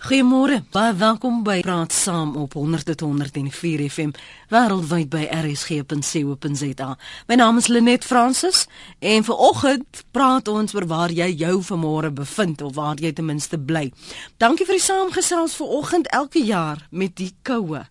Goeiemôre. Baie welkom by Praat Saam op 100.104 FM wêreldwyd by rsg.co.za. My naam is Lenet Fransis en vanoggend praat ons oor waar jy jou vanmôre bevind of waar jy ten minste bly. Dankie vir die saamgesels vanoggend elke jaar met die koue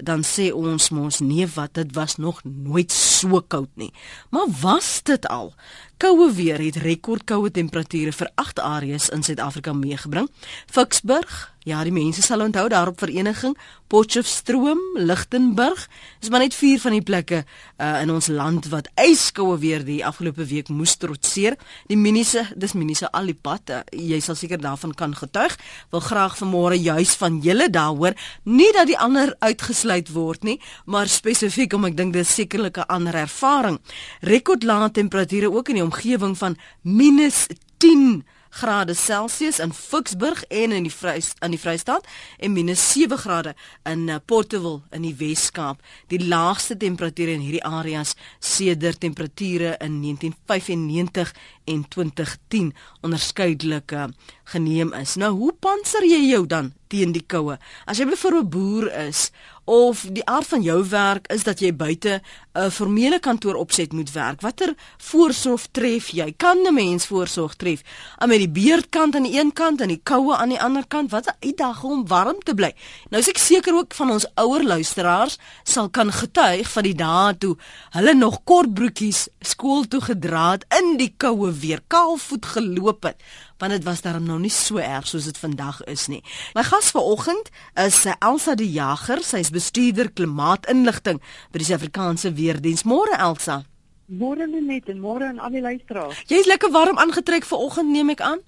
dan sê ons mos nee wat dit was nog nooit so koud nie. Maar was dit al? Koue weer het rekordkoue temperature vir 8 areas in Suid-Afrika meegebring. Ficksburg, Ja, die mense sal onthou daarop vereniging Potchefstroom, Lichtenburg. Dis maar net vier van die plekke uh, in ons land wat yskoue weer die afgelope week moes trotseer. Die minise, dis minise al die pad. Uh, jy sal seker daarvan kan getuig. Wil graag vanmôre juis van julle daaroor, nie dat die ander uitgesluit word nie, maar spesifiek om ek dink dis sekerlik 'n ander ervaring. Rekordlae temperature ook in die omgewing van -10 grade Celsius in Ficksburg en in die Vrys in die Vrystaat en minus 7 grade in uh, Portowil in die Wes-Kaap. Die laagste temperature in hierdie areas sedert temperature in 1995 en 2010 onderskeidelik uh, geneem is. Nou, hoe panser jy jou dan teen die koue? As jy byvoorbeeld 'n boer is of die aard van jou werk is dat jy buite 'n formele kantoor opset moet werk. Watter voorsorg tref jy? Kan 'n mens voorsorg tref? Aan met die beerdkant aan die een kant en die koue aan die ander kant. Wat 'n uitdaging om warm te bly. Nou is ek seker ook van ons ouer luisteraars sal kan getuig van die dae toe hulle nog kort broekies skool toe gedra het in die koue weer, kaalvoet geloop het want dit was daarom nou nie so erg soos dit vandag is nie. My gas vanoggend is eh, Elsa die Jager, sy is bestuurder klimaatinligting by die Suid-Afrikaanse Weerdienst. Môre Elsa. Môre net en môre aan al die luisteraars. Jy's lekker warm aangetrek vanoggend neem ek aan?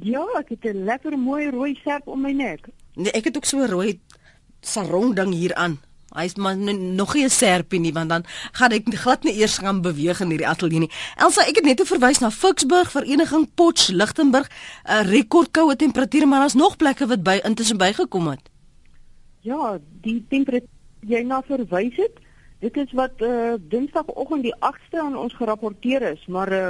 Ja, ek het 'n lekker mooi rooi serp om my nek. Nee, ek het ook so 'n rooi sarong ding hier aan. Hy's maar nog nie 'n serpie nie want dan gaan ek glad nie eers gaan beweeg in hierdie ateljee nie. Elsa, ek het net verwys na Ficksburg, Vereniging Potch, Lichtenburg, 'n rekordkoue temperature, maar daar's nog plekke wat by intussen bygekom het. Ja, die temperatuur jy na verwys het, dit is wat uh, Dinsdagoggend die 8ste aan ons gerapporteer is, maar uh,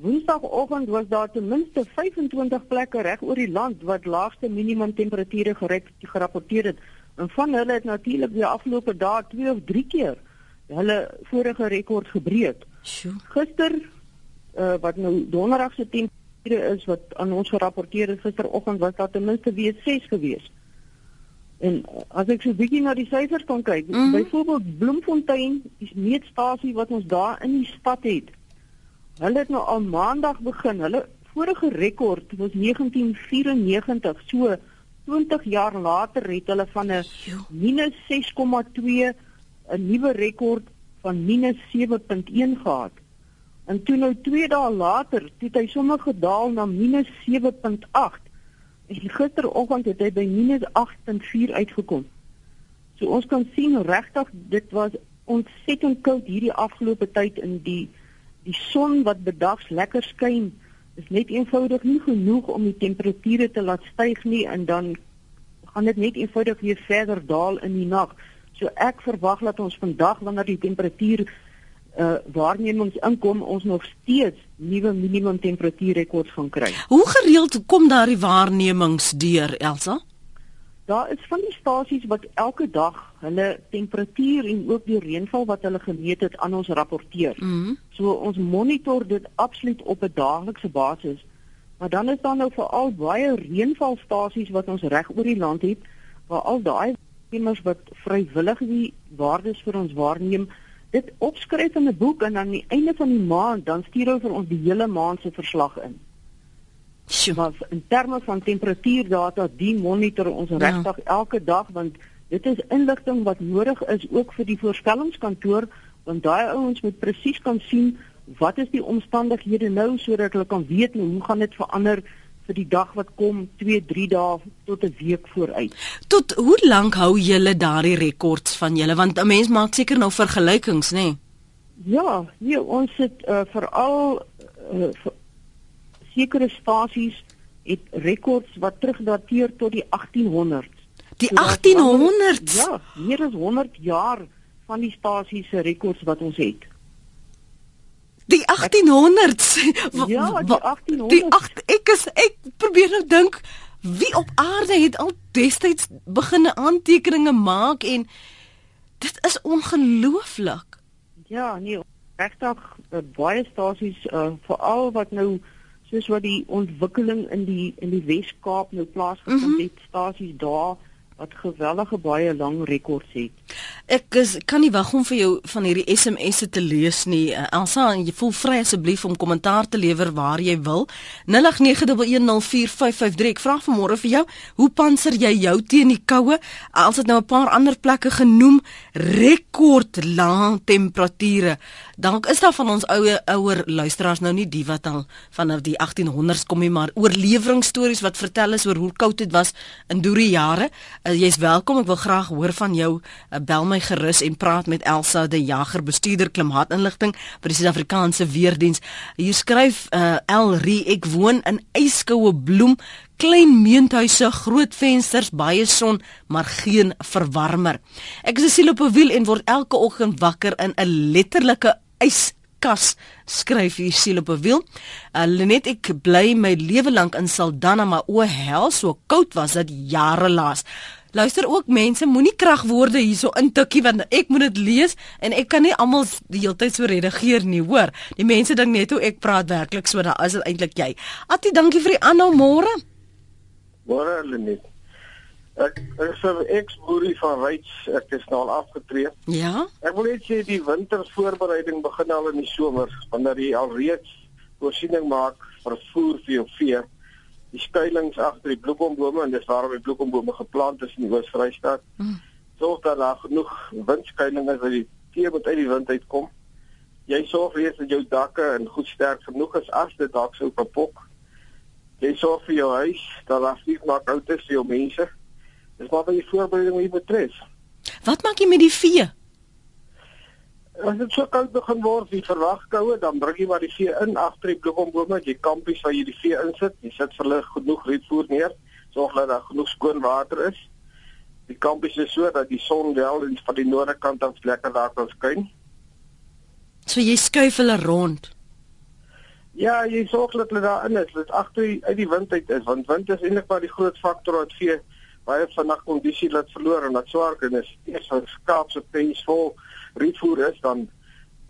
Woensdagoggend was daar ten minste 25 plekke reg oor die land wat laagste minimum temperature gerapporteer het. En van hulle het natuurlik die afgelope dae twee of drie keer hulle vorige rekord gebreek. Gister uh, wat nou donderdag se temperature is wat aan ons gerapporteer is gisteroggend was daar ten minste weer 6 gewees. En uh, as ek so bietjie na die syfers kan kyk, mm -hmm. byvoorbeeld Bloemfontein is meetstasie wat ons daar in die stad het. Hulle het nou al maandag begin. Hulle vorige rekord was 1994, so 20 jaar later het hulle van 'n minus 6,2 'n nuwe rekord van minus 7.1 gehad. En toe nou 2 dae later, het hy sommer gedaal na minus 7.8. En gisteroggend het hy by minus 8.4 uitgekom. So ons kan sien regtig dit was ontsettend koud hierdie afgelope tyd in die die son wat bedags lekker skyn is net eenvoudig nie genoeg om die temperature te laat styg nie en dan gaan dit net eenvoudig weer verder daal in die nag. So ek verwag dat ons vandag wanneer die temperatuur uh waarnemings inkom ons nog steeds nuwe minimum temperatuurrekords gaan kry. Hoe gereeld kom daardie waarnemings deur Elsa? Daar is van die stasies wat elke dag hulle temperatuur en ook die reënval wat hulle gemeet het aan ons rapporteer. Mm -hmm. So ons monitor dit absoluut op 'n daaglikse basis. Maar dan is daar nou veral baie reënvalstasies wat ons reg oor die land het waar al daai immers wat vrywillig die waardes vir ons waarneem, dit opskryf in 'n boek en aan die einde van die maand dan stuur hulle vir ons die hele maand se verslag in. Sjoe. Maar in terme van temperatuurdata die monitor ons ja. regtig elke dag want dit is inligting wat nodig is ook vir die voorspellingskantoor want daai ouens moet presies kan sien wat is die omstandighede nou sodat hulle kan weet hoe gaan dit verander vir die dag wat kom 2 3 dae tot 'n week vooruit. Tot hoe lank hou julle daardie rekords van julle want 'n mens maak seker nou vergelykings nê? Nee? Ja, nee, ons het uh, veral uh, sekere stasies het rekords wat terugdateer tot die 1800s. Die so 1800s? Ja, meer as 100 jaar van die stasies se rekords wat ons het. Die 1800s. Ja, die 1800s. Die ag ek is ek probeer nou dink Wie op aarde het al destyds begine aantekeninge maak en dit is ongelooflik. Ja, nee, regtig uh, baie stasies uh, veral wat nou soos wat die ontwikkeling in die in die Wes-Kaap nou plaasgevind mm -hmm. het, stasies daar wat geweldige baie lang rekords het. Ek is, kan nie wag om vir jou van hierdie SMS'e te lees nie. Uh, Elsa, jy voel vry asseblief om kommentaar te lewer waar jy wil. 0891104553. Ek vra vanmôre vir jou, hoe panser jy jou teen die koue? Als dit nou 'n paar ander plekke genoem, rekord lae temperature. Dank is daar van ons ouer ouer luisteraars nou nie die wat al vanaf die 1800s kom nie, maar oorlewingsstories wat vertel is oor hoe koud dit was in doorie jare. Uh, Jy's welkom. Ek wil graag hoor van jou. Uh, bel my gerus en praat met Elsa de Jager, bestuurder klimaatinligting by die Suid-Afrikaanse Weerdiens. Hier skryf uh, El Ri, ek woon in yskoue bloem klein meenthuise, groot vensters, baie son, maar geen verwarmer. Ek is 'n siel op 'n wiel en word elke oggend wakker in 'n letterlike yskas skryf hier siel op 'n wiel. Uh, Lenet ek bly my lewe lank in Saldanha, maar o hel, so koud was dit jare laas. Luister ook mense, moenie kragwoorde hierso intikkie want ek moet dit lees en ek kan nie almal die hele tyd so redigeer nie, hoor. Die mense dink net hoe ek praat werklik so, dan is dit eintlik jy. Attie, dankie vir die aanhou môre. Môre Lenet. Ek is 'n ex-boerie van Ryds, ek is nou al afgetree. Ja. Ek wil net sê die wintersvoorbereiding begin al in die somer wanneer jy al reeds voorsiening maak vir voer vir jou vee die skuilings agter die bloekombome en dis waarom die bloekombome geplant is in die Oos-Vrystaat. Mm. Sorg dat daar genoeg windskuilings is dat die tee met uit die wind uitkom. Jy sorg weer dat jou dakke en goed sterk genoeg is as dit dalk sou kapok. Jy sorg vir jou huis dat daar nie maar koud is vir jou mense. Dis maar wat jy voorbereiding moet betref. Wat maak jy met die vee? As dit so koud begin word, wie verwag koue, dan bring jy maar die vee in agter die bloekombome, jy kampies waar jy die vee insit. Jy sit vir hulle genoeg rietvoer neer, sorg dat daar genoeg skoon water is. Die kampies is so dat die son wel in van die noorde kant af lekker daar kan skyn. So jy skuif hulle rond. Ja, jy sorg dat hulle daar in is, dat agter uit die wind uit is, want wind is eintlik maar die groot faktor wat vee baie vanaand kondisie laat verloor en dat swaar kan is. Eers van skaap se pens vol rietvoer is dan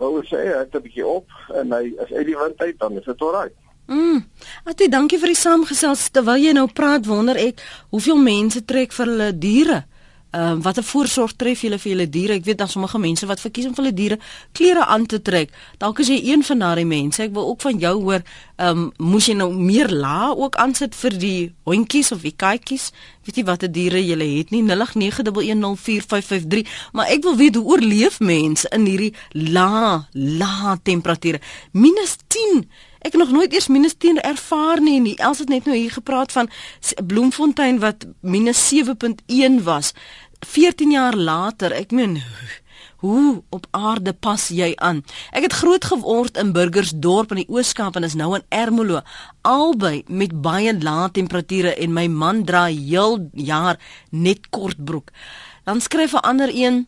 wou sê hy het 'n bietjie op en hy is uit die wind uit dan is dit alraai. Mm. Atie, dankie vir die saamgesels. Terwyl jy nou praat, wonder ek hoeveel mense trek vir hulle diere. Ehm uh, watter voorsorg tref julle vir julle diere? Ek weet daar sommige mense wat verkies om vir hulle diere klere aan te trek. Dalk is jy een van daardie mense. Ek wil ook van jou hoor, ehm um, moes jy nou meer la ook aansit vir die hondjies of die katjies? weet nie watter diere jy het nie 0891104553 maar ek wil weet hoe oorleef mense in hierdie la la temperature minus 10 ek het nog nooit eers minus 10 ervaar nie nie els het net nou hier gepraat van Bloemfontein wat minus 7.1 was 14 jaar later ek meen Hoe op aarde pas jy aan? Ek het groot geword in Burgersdorp in die Ooskaap en is nou in Ermelo, albei met baie lae temperature en my man dra heel jaar net kortbroek. Dan skryf 'n ander een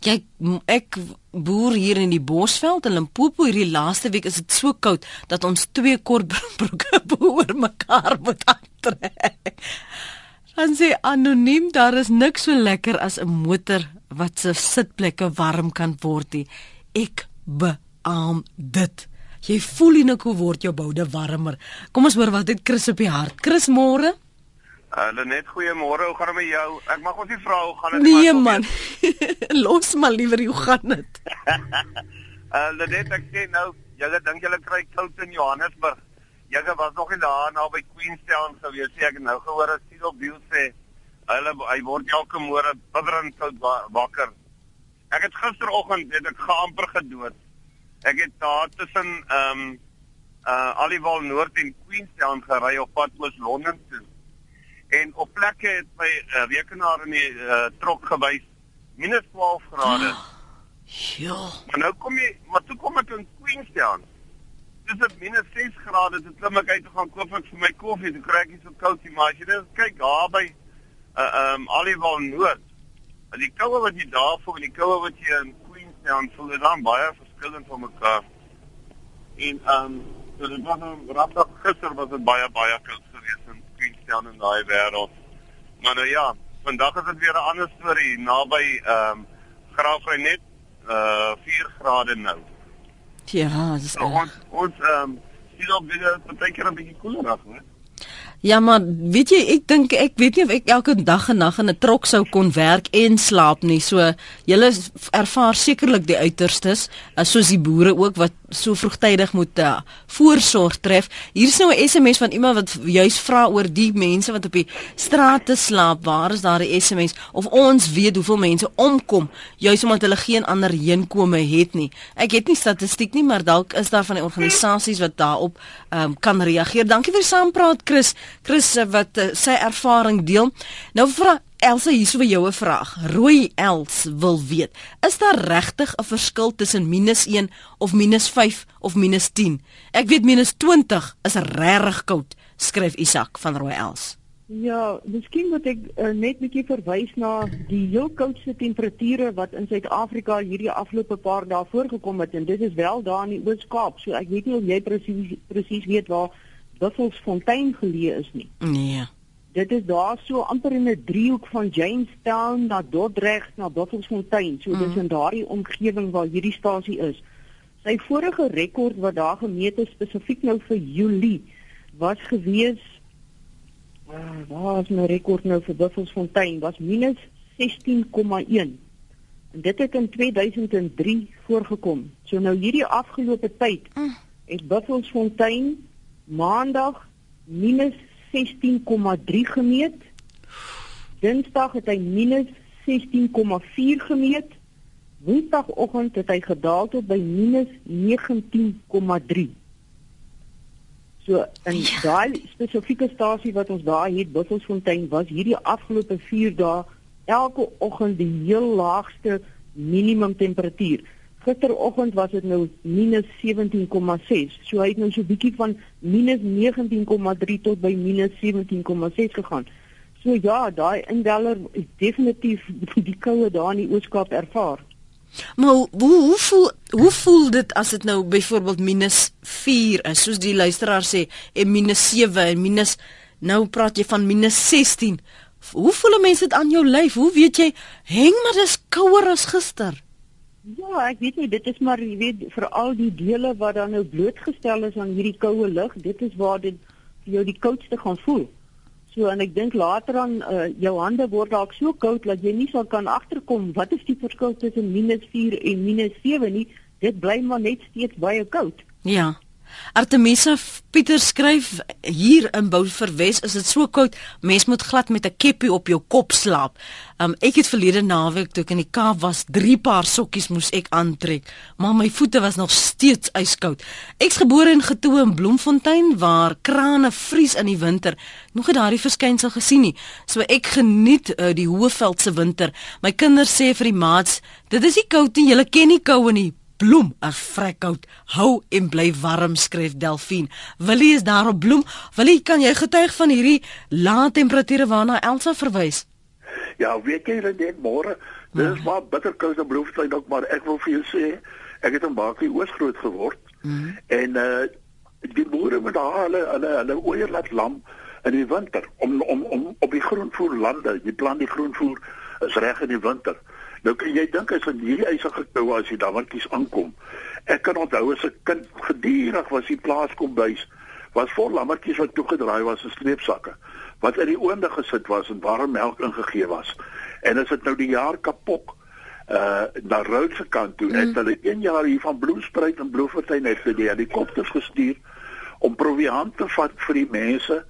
Jy ek boer hier in die Bosveld in Limpopo hierdie laaste week is dit so koud dat ons twee kortbroeke oor mekaar moet aantrek. Dan sê anoniem daar is niks so lekker as 'n motor wat se sitplekke warm kan word nie. Ek beam dit. Jy voel nie hoe word jou boude warmer. Kom ons hoor wat het Chris op die hart. Chris môre? Hulle uh, net goeiemôre. Hoe gaan dit met jou? Ek mag ons nie vra hoe gaan dit met jou? Nee man. Los maar liewer hoe gaan dit? Hulle uh, net ek sê nou, julle dink julle kry koud in Johannesburg. Julle was nog nie daar naby Queenstown gewees nie. Ek het nou gehoor dat Cecil Bill sê Hulle hy word elke môre bibberend sout wakker. Ek het gisteroggend het ek geamper gedood. Ek het daar tussen ehm um, uh Aliwal Noord en Queenstown gery op pad oos Londen toe. En op plekke het my uh, rekenaar in die uh, trok gewys minus 12 grade. Ja. Maar nou kom jy, maar toe kom ek in Queenstown. Dis dit minus 6 grade. Dit klim ek uit te gaan koop ek vir my koffie. Toe kry ek iets so koud, maar as jy net kyk daar by uh um Aliwal Noord. En die koue wat jy daar voel en die koue wat jy in Queenstown voel, is dan baie verskillend van mekaar. En um so dit was 'n rapdag gister was dit baie baie koud geweest in staan in daai wêreld. Maar nou ja, vandag is dit weer 'n ander storie naby ehm um, Graafrenet uh 4 grade nou. Ja, dis so, ons ons ehm um, sien op weer 'n partykeer 'n bietjie koeler af, né? Ja maar weet jy ek dink ek weet nie of ek elke dag en nag in 'n trok sou kon werk en slaap nie. So julle ervaar sekerlik die uiterstes, uh, soos die boere ook wat so vroegtydig moet uh, voorsorg tref. Hier is nou 'n SMS van iemand wat juis vra oor die mense wat op die strate slaap. Waar is daar 'n SMS of ons weet hoeveel mense omkom juis omdat hulle geen ander heenkome het nie. Ek het nie statistiek nie, maar dalk is daar van die organisasies wat daarop um, kan reageer. Dankie vir saampraat Chris. Chris eh, wat uh, sy ervaring deel. Nou vra Elsa hier so vir jou 'n vraag. Rooi Els wil weet, is daar regtig 'n verskil tussen -1 of -5 of -10? Ek weet -20 is regtig koud, skryf Isak van Rooi Els. Ja, miskien moet ek uh, net 'n bietjie verwys na die heel koudste temperature wat in Suid-Afrika hierdie afgelope paar dae voorgekom het en dit is wel daar in die Oos-Kaap. So ek weet nie of jy presies presies weet waar Buffelsfontein geleë is nie. Nee. Dit is daar so amper in 'n driehoek van Jamestown na Dordrecht na Buffelsfontein. So mm. dis in daardie omgewing waar hierdie stasie is. Sy vorige rekord wat daar gemeet is spesifiek nou vir Julie was gewees uh, waar is my rekord nou vir Buffelsfontein was minus 16,1. En dit het in 2003 voorgekom. So nou hierdie afgelope tyd mm. het Buffelsfontein Maandag minus 16,3 gemeet. Dinsdag het hy minus 16,4 gemeet. Woensdagoggend het hy gedaal tot by minus 19,3. So en ja. daai spesifieke stasie wat ons daar het, Buffelsfontein, was hierdie afgelope 4 dae elke oggend die heel laagste minimum temperatuur. Gisteroggend was dit nou minus 17,6. So hy het nou so bietjie van minus 19,3 tot by minus 17,6 gegaan. So ja, daai indeller is definitief die koue daar in die Ooskaap ervaar. Maar hoe hoe voel hoe voel dit as dit nou byvoorbeeld minus 4 is soos die luisteraar sê en minus 7 en minus nou praat jy van minus 16. Hoe voel mense dit aan jou lyf? Hoe weet jy hang maar dis kouer as gister? Ja, ek weet nie, dit is maar jy weet vir al die dele wat dan nou blootgestel is aan hierdie koue lug, dit is waar dit vir jou die koudste gaan voel. So en ek dink later aan uh, jou hande word dalk so koud dat jy nie sal kan agterkom wat is die verskil tussen -4 en -7 nie. Dit bly maar net steeds baie koud. Ja. Artemisa Pieter skryf hier in Bouverwes is dit so koud mens moet glad met 'n keppie op jou kop slaap. Um, ek het verlede naweek toe ek in die Kaap was, drie paar sokkies moes ek aantrek, maar my voete was nog steeds yskoud. Ek's gebore en getoe in Bloemfontein waar krane vries in die winter. Nog het daardie verskynsel gesien nie. So ek geniet uh, die Hoëveldse winter. My kinders sê vir die maats, dit is nie koud nie, julle ken nie koue nie bloem as vrekkoud hou en bly warm skryf Delphine. Willie is daar op bloem. Willie, kan jy getuig van hierdie lae temperature waarna Elsa verwys? Ja, weet jy net môre, dis ja. maar bitterkoud en bloemtyd ook, maar ek wil vir jou sê, ek het in Bakie oos groot geword. Mm -hmm. En uh die boere met daar hulle hulle hulle oeier laat lam in die winter om om om op die groenvoerlande, jy plant die groenvoer is reg in die winter. Nou kan jy dink as in hierdie eisige koue as jy daar wantjies aankom. Ek kan onthou as 'n kind gedurig was die plaas kom bys was vol lammetjies wat toegedraai was in streepsakke wat in die oonde gesit was en warm melk ingegee was. En as dit nou die jaar kapok uh na Roodse kant toe het mm. hulle een jaar hier van Bloemspruit en Bloemfontein het hulle die helikopters gestuur om proviant te vat vir die mense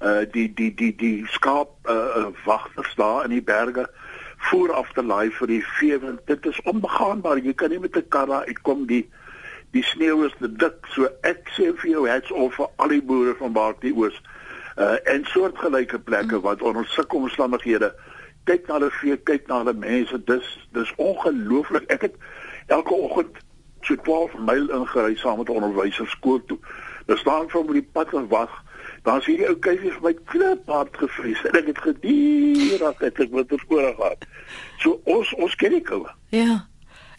uh die die die die skaap uh wagters daar in die berge af te laai vir die vee want dit is onbegaanbaar. Jy kan nie met 'n kar uitkom die die sneeu is te dik. So ek sê vir jou hats off vir al die boere van Baartie Oos. Uh en soortgelyke plekke wat onder sulke omstandighede kyk na hulle vee kyk na hulle mense. Dis dis ongelooflik. Ek het elke oggend so 12 myl ingery saam met onderwysers skool toe. Daar staan van die pad en wag Dan sien jy ou kuifie vir my knip hard gevries en ek het gedier dat ek dit moet verskoor gehad. So ons ons ken die koue. Ja.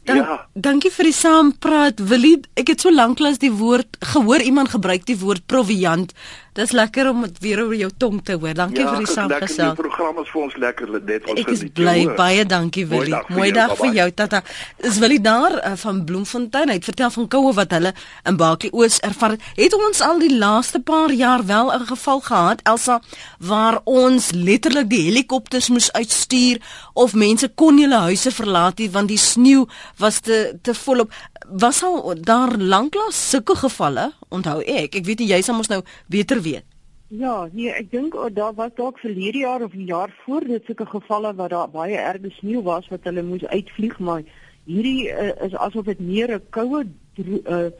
Dan, ja. Dankie vir die saampraat. Willie, ek het so lanklaas die woord gehoor iemand gebruik die woord proviant. Dis lekker om dit weer oor jou tong te hoor. Dankie ja, vir die saamgesels. Ja, die program is vir ons lekker net ons Ek is bly baie dankie Willie. Mooi dag vir jou tata. Is Willie daar uh, van Bloemfontein? Hy het vertel van koue wat hulle in Baaklie Oos ervaar. Het ons al die laaste paar jaar wel 'n geval gehad Elsa waar ons letterlik die helikopters moes uitstuur of mense kon hulle huise verlaat nie want die sneeu was te te volop was al daar lanklaas sulke gevalle onthou ek ek weet nie jy sal mos nou beter weet Ja, nee, ek dink oh, daar was dalk verlede jaar of 'n jaar voor dit sulke gevalle waar daar baie erge sneeu was wat hulle moes uitvlieg, maar hierdie uh, is asof dit meer 'n koue uh,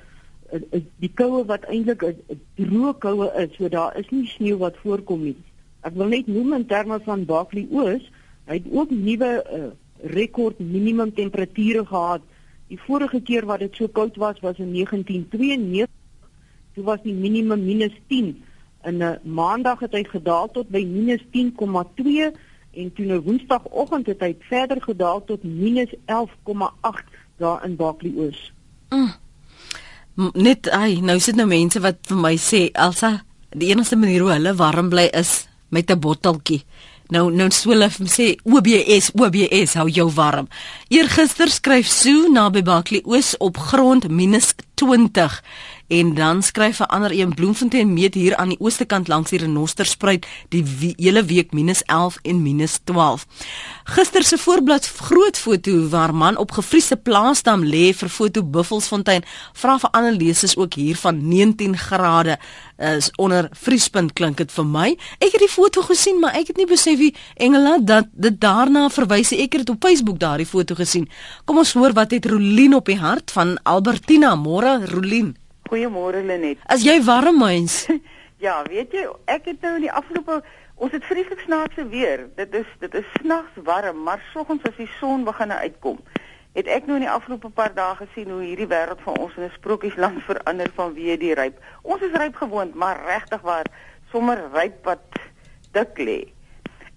uh, die koue wat eintlik 'n droë koue is, so daar is nie sneeu wat voorkom nie. Ek wil net noem in terme van Baklie Oos, hy het ook nuwe uh, rekord minimum temperature gehad. Die vorige keer wat dit so koud was was in 1992. Toe was die minimum minus 10 in 'n maandag het hy gedaal tot by minus 10,2 en toe nou woensdagoggend het hy verder gedaal tot minus 11,8 daar in Bakleoos. Mm. Net ai, nou sit nou mense wat vir my sê Elsa, die enigste manier hoe hulle warm bly is met 'n botteltjie. Nou nou swolf sê OBS OBS hou jou warm. Eergister skryf Sue na by Baklie Oos op grond minus 20 en dan skryf 'n ander een Bloemfontein meet hier aan die ooste kant langs die renosterspruit die we hele week minus 11 en minus 12. Gister se voorblad groot foto waar man op gefriesde plaasdam lê vir foto Buffelsfontein vra vir ander lesers ook hier van 19 grade is onder vriespunt klink dit vir my. Ek het die foto gesien maar ek het nie besef wie Engela dat dit daarna verwys ek het dit op Facebook daardie foto gesien. Kom ons hoor wat het Rolien op die hart van Albertina Môre Rolien. Goeiemôre Lenet. As jy warm mens. ja, weet jy, ek het nou in die afgelope ons het vreeslik snaakse weer. Dit is dit is snags warm, maar soggens as die son begin uitkom, het ek nou in die afgelope paar dae gesien hoe hierdie wêreld van ons in 'n sprokiesland verander vanweë die ryp. Ons is ryp gewoond, maar regtig waar sommer ryp wat dik lê.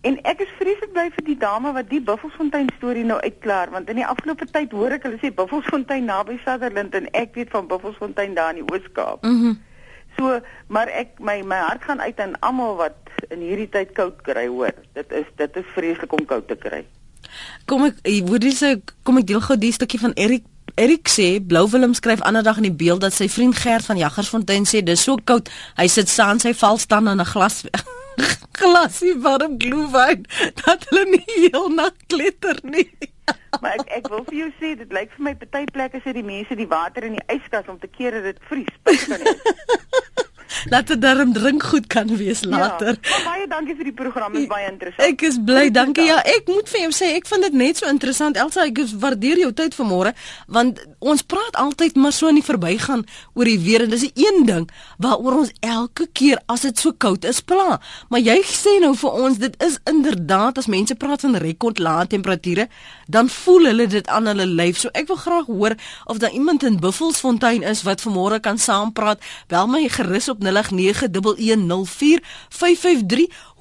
En ek is vreeslik bly vir die dame wat die Buffelsfontein storie nou uitklaar want in die afgelope tyd hoor ek hulle sê Buffelsfontein naby Sutherland en ek weet van Buffelsfontein daar in die Oos-Kaap. Mhm. Mm so, maar ek my my hart gaan uit aan almal wat in hierdie tyd koud kry, hoor. Dit is dit is vreeslik om koud te kry. Kom ek word dis kom ek deel gou die stukkie van Erik Erik sê Blou Willem skryf ander dag in die beeld dat sy vriend Gert van Jaggersfontein sê dis so koud. Hy sit staan sy val staan in 'n glas glasie warm gloewyn dat hulle nie heel nag kletter nie. maar ek ek wil vir jou sê dit lyk vir my party plekke sit die mense die water in die yskas om te keer dat dit vries. Laat dit darm drink goed kan wees later. Ja, baie dankie vir die program, is baie interessant. Ek is bly, dankie. Ja, ek moet vir jou sê ek vind dit net so interessant. Elsa, ek waardeer jou tyd vanmôre want ons praat altyd maar so in die verbygaan oor die weer en dis 'n een ding waaroor ons elke keer as dit so koud is pla. Maar jy sê nou vir ons dit is inderdaad as mense praat van rekord lae temperature, dan voel hulle dit aan hulle lyf. So ek wil graag hoor of daar iemand in Buffelsfontein is wat vanmôre kan saampraat. Bel my gerus op 0891104553.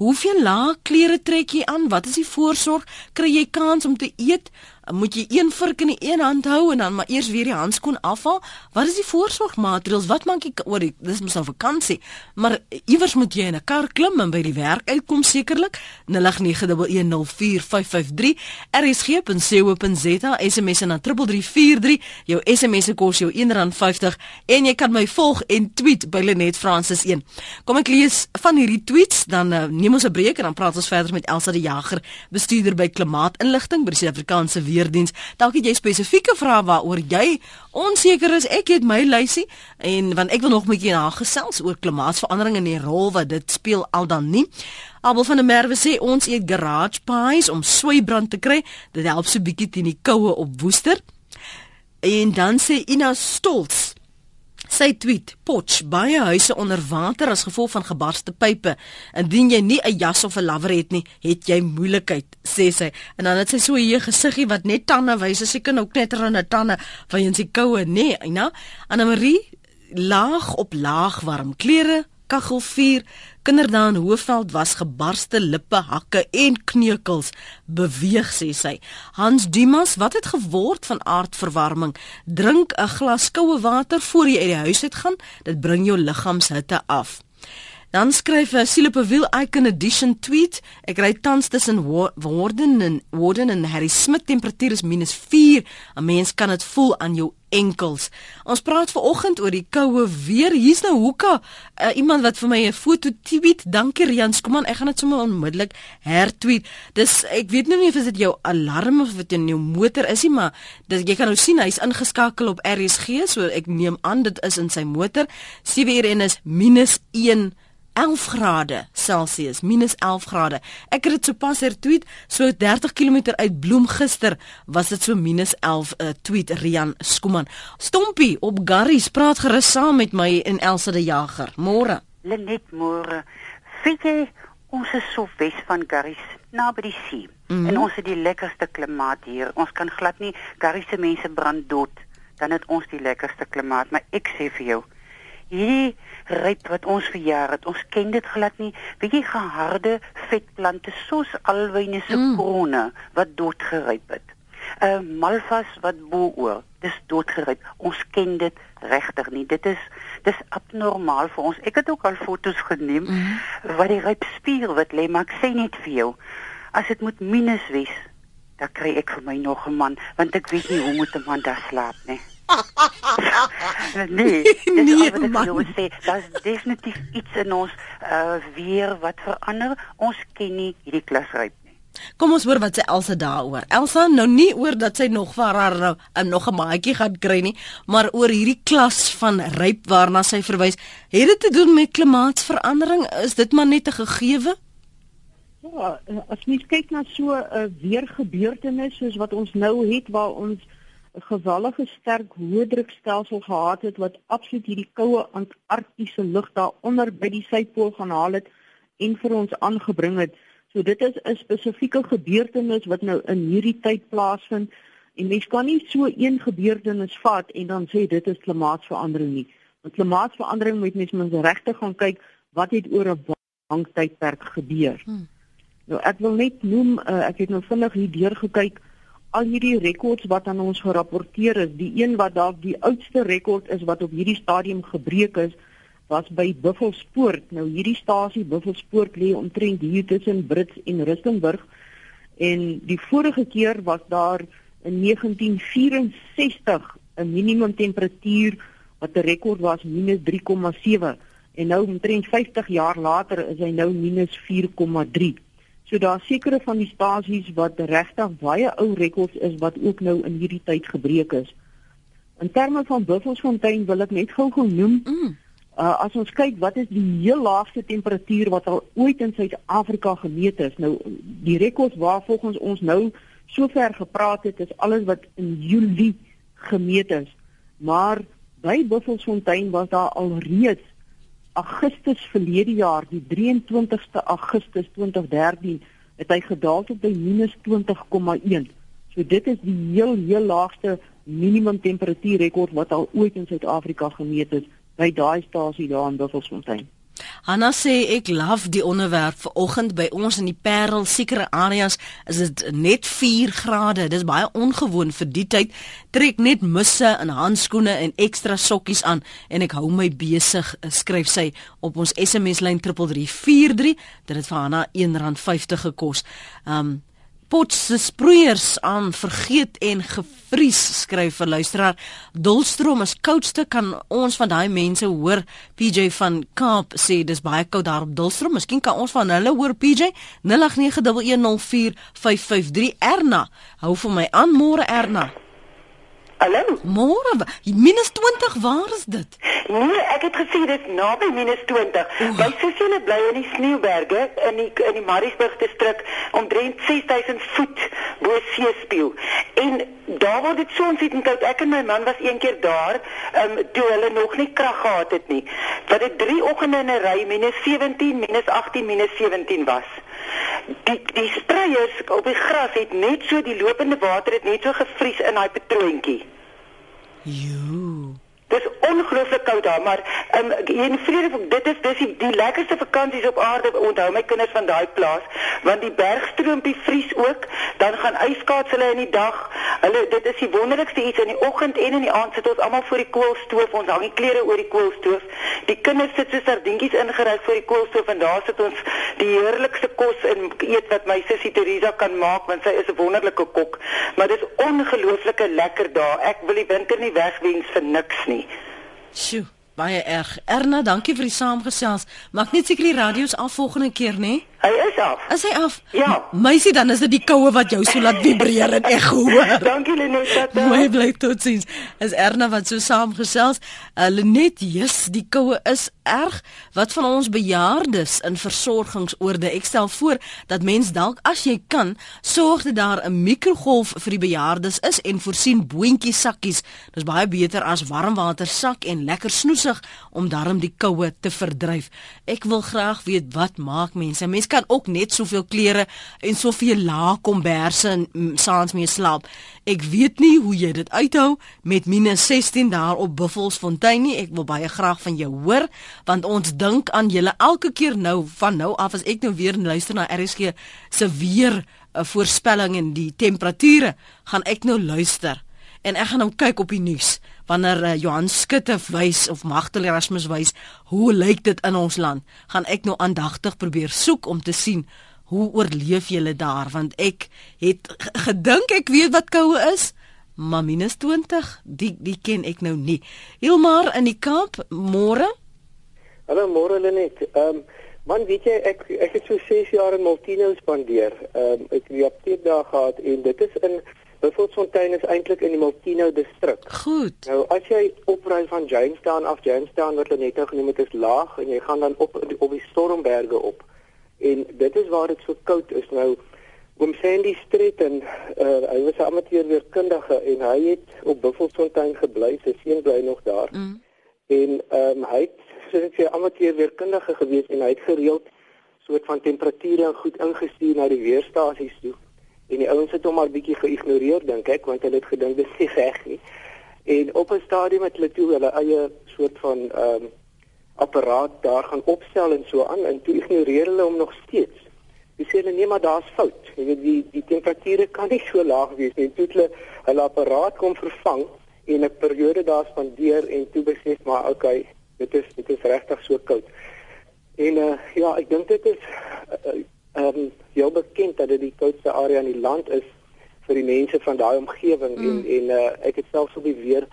Hoeveel lae klere trek jy aan? Wat is die voorsorg? Kry jy kans om te eet? Moet jy een vurk in die een hand hou en dan maar eers weer die handskoen afhaal. Wat is die voorsorgmaatreëls? Wat maak jy oor die dis mos nou vakansie, maar iewers moet jy in 'n kar klim en by die werk uitkom sekerlik. 0891104553 rsg.co.za SMS na 3343. Jou SMS se kos jou R1.50 en jy kan my volg en tweet by Lenet Francis 1. Kom ek lees van hierdie tweets dan uh, neem ons 'n breek en dan praat ons verder met Elsa die Jager, bestuurder by Klimaatinligting by die Suid-Afrikaanse weerdiens. Dalk het jy spesifieke vrae waaroor jy onseker is. Ek het my lysie en want ek wil nog 'n bietjie na gesels oor klimaatsverandering en die rol wat dit speel al dan nie. Abel van der Merwe sê ons eet garage pies om sweibrand te kry. Dit help so bietjie teen die koue op Woester. En dan sê Ina Stolz Sy tweet: "Potch, baie huise onder water as gevolg van gebarste pype. Indien jy nie 'n jas of 'n lawer het nie, het jy moeilikheid," sê sy. En dan het sy so 'n gesiggie wat net tande wys. Sy kan ook net rande tande van jy se koue, nê, nee, Ina. Anna Marie, laag op laag warm klere, kaggelvuur, kinderdaan Hoofveld was gebarste lippe, hakke en kneukels beweeg sê sy. Hans Dimas, wat het geword van aardverwarming? Drink 'n glas koue water voor jy uit die huis uit gaan. Dit bring jou liggaamshitte af. Dan skryf hy Siele op 'n wiel icon edition tweet. Ek ry tans tussen Warden en Warden en Harry Smith temperatuur is -4. 'n Mens kan dit voel aan jou enkels. Ons praat ver oggend oor die koue weer. Hier's nou Hoeka, uh, iemand wat vir my 'n foto tweet. Dankie Rian. Kom aan, ek gaan dit sommer onmiddellik hertweet. Dis ek weet nou nie of dit jou alarm of in jou motor is nie, maar dis jy kan nou sien hy's ingeskakel op RSG, so ek neem aan dit is in sy motor. 7 uur en is -1 11 grade Celsius, minus 11 grade. Ek het dit sopas hertweet, so 30 km uit Bloem gister was dit so minus 11 uh, tweet Rian Skuman. Stompie op Garries praat gerus saam met my en Elsa die Jager. Môre. Lenet môre. Weet jy ons is so wes van Garries, naby die see. Mm -hmm. En ons het die lekkerste klimaat hier. Ons kan glad nie Garries se mense brand dood dan het ons die lekkerste klimaat, maar ek sê vir jou hierdie ryp wat ons verjaar het, ons ken dit glad nie. Weet jy geharde vetplante soos alwyne se mm. krone wat doodgeryp het. 'n uh, Malvas wat bo oor, dis doodgeryp. Ons ken dit regtig nie. Dit is dis abnormaal vir ons. Ek het ook al fotos geneem mm. wat die ryp spier wat lê, maar ek sê net vir jou, as dit moet minus wees, dan kry ek vir my nog 'n man, want ek weet nie hoe moet 'n man daar slaap nie. Nee, nee wat ek wil sê, daar's definitief iets in ons uh weer wat verander. Ons ken nie hierdie klasryp nie. Kom ons hoor wat sê Elsa daaroor. Elsa nou nie oor dat sy nog vir haar nou 'n nog 'n maatjie gaan kry nie, maar oor hierdie klas van ryp waarna sy verwys. Het dit te doen met klimaatsverandering? Is dit maar net 'n gegewe? Ja, as mens kyk na so 'n uh, weergebeurtenis soos wat ons nou het waar ons 'n gewellige sterk hoëdrukstelsel gehad het wat absoluut hierdie koue antarktiese lug daaronder by die suidpool gaan haal het en vir ons aangebring het. So dit is 'n spesifieke gebeurtenis wat nou in hierdie tyd plaasvind en mens kan nie so een gebeurtenis vat en dan sê dit is klimaatsverandering nie. Want klimaatsverandering moet mens mens regtig gaan kyk wat het oor 'n lang tydperk gebeur. Hmm. Nou ek wil net noem uh, ek het nou vinnig hier deur gekyk al hierdie rekords wat aan ons gerapporteer is, die een wat dalk die oudste rekord is wat op hierdie stadium gebreek is, was by Buffelspoort. Nou hierdie stasie Buffelspoort lê omtrent hier tussen Brits en Rustenburg en die vorige keer was daar in 1964 'n minimum temperatuur wat 'n rekord was -3,7 en nou omtrent 50 jaar later is hy nou -4,3. So daar sekere van die stasies wat regtig baie ou rekords is wat ook nou in hierdie tyd gebreek is. In terme van Buffelsfontein wil ek net gou-gou noem. Mm. Uh, as ons kyk wat is die heel laagste temperatuur wat al ooit in Suid-Afrika gemeet is. Nou die rekords waar volgens ons nou sover gepraat het is alles wat in Julie gemeet is. Maar by Buffelsfontein was daar al reeds Augustus verlede jaar, die 23ste Augustus 2013, het hy gedaal tot by -20,1. So dit is die heel heel laagste minimum temperatuurrekord wat al ooit in Suid-Afrika gemeet is by daai stasie daar in Buffelsfontein. Hanna sê ek love die onderwerp vanoggend by ons in die Parel sekere areas is dit net 4 grade. Dis baie ongewoon vir die tyd. Trek net musse en handskoene en ekstra sokkies aan en ek hou my besig, skryf sy op ons SMS lyn 3343. Dit het vir Hanna R1.50 gekos. Um pot se sproeiers aan vergeet en gevries skryf 'n luisteraar. Dolstrom is koudste kan ons van daai mense hoor? PJ van Kaap sê dis baie koud daar op Dolstrom miskien kan ons van hulle hoor PJ 0891104553 Erna. Hou vir my aan môre Erna Hallo. Môre, minus 20, waar is dit? Nee, ek het gesê dit naby minus 20. Oeh. By Sosiale bly in die Sneeuberge in die in die Mariesburg distrik omtrent 6000 voet bo seespieël. En daar word dit so ontsettend koud. Ek en my man was een keer daar, ehm um, toe hulle nog nie krag gehad het nie. Wat dit 3 oggende in 'n ry minus 17, minus 18, minus 17 was. Die die spreiers op die gras het net so die lopende water het net so gevries in daai patroontjie. Jo. Dis ongelooflik koud daar, maar ehm um, in Vredefok, dit is dis die, die lekkerste vakansies op aarde. Onthou my kinders van daai plaas, want die bergstroompie vries ook, dan gaan yskaats hulle in die dag. Hulle dit is die wonderlikste iets in die oggend en in die aand sit ons almal voor die koolstoof. Ons hang die klere oor die koolstoof. Die kinders sit so sardientjies ingeryk voor die koolstoof en daar sit ons die heerlikste kos en eet wat my sussie Teresa kan maak want sy is 'n wonderlike kok. Maar dit is ongelooflike lekker daar. Ek wil die winter nie wegwens vir niks nie. Sjoe, baie erg. Erna, dankie vir die saamgesels. Maak net seker die radio's af volgende keer, né? Nee? Hy is af. Is hy af? Ja. Meisie, dan is dit die koue wat jou so laat vibreer en ek hoor. Dankie Lenet. Mooi bly tot sins. Is Erna wat so saamgesels. Uh, Lenet, yes, die koue is erg. Wat van ons bejaardes in versorgingsoorde? Ek stel voor dat mens dalk as jy kan, sorg dat daar 'n mikrogolf vir die bejaardes is en voorsien boontjie sakkies. Dis baie beter as warmwater sak en lekker snoesig om darm die koue te verdryf. Ek wil graag weet wat maak mense? Mense kan ook net soveel klere en soveel lae komberse en mm, saans mee slaap. Ek weet nie hoe jy dit uithou met minus 16 daar op Buffelsfontein nie. Ek wil baie graag van jou hoor want ons dink aan julle elke keer nou van nou af as ek nou weer luister na RSG se weer 'n eh, voorspelling en die temperature gaan ek nou luister en ek gaan nou kyk op die nuus wanneer uh, Johan Skutte wys of Magtel Erasmus wys hoe lyk dit in ons land? Gaan ek nou aandagtig probeer soek om te sien hoe oorleef julle daar? Want ek het gedink ek weet wat koue is maar minus 20 die die ken ek nou nie. Hilmar in die Kaap môre? Hallo môre Lenet. Um, man weet jy ek ek het so 6 jaar in Maltino spandeer. Ehm um, ek het die apteek daar gehad en dit is in Beaufortfontein is eintlik in die Maltino distrik. Goed. Nou as jy opry van Jamestown af, Jamestown wat hulle net nou genoem het is laag en jy gaan dan op op die Stormberge op. En dit is waar dit so koud is nou. Oom Sandy Street en uh, hy was 'n amateurweerkundige en hy het op Beaufortfontein gebly. Sy seun bly nog daar. Mm. En ehm um, hy het soos ek sê amateurweerkundige gewees en hy het gereeld soort van temperature goed ingestuur na die weerstasies toe en die ouens het hom maar bietjie geïgnoreer dink ek want hulle het gedink dit is reg nie. En op 'n stadium het hulle toe hulle eie soort van ehm um, apparaat daar gaan opstel en so aan en toe ignoreer hulle hom nog steeds. Hulle sê hulle nee maar daar's fout. Jy weet die die temperature kan nie so laag wees nie. Toe hulle hulle apparaat kom vervang en 'n periode daar spandeer en toe besef maar okay, dit is dit is regtig so koud. En uh, ja, ek dink dit is uh, ehm um, heel bekend dat dit die koudste area in die land is vir die mense van daai omgewing mm. en en uh, ek het selfs op die weer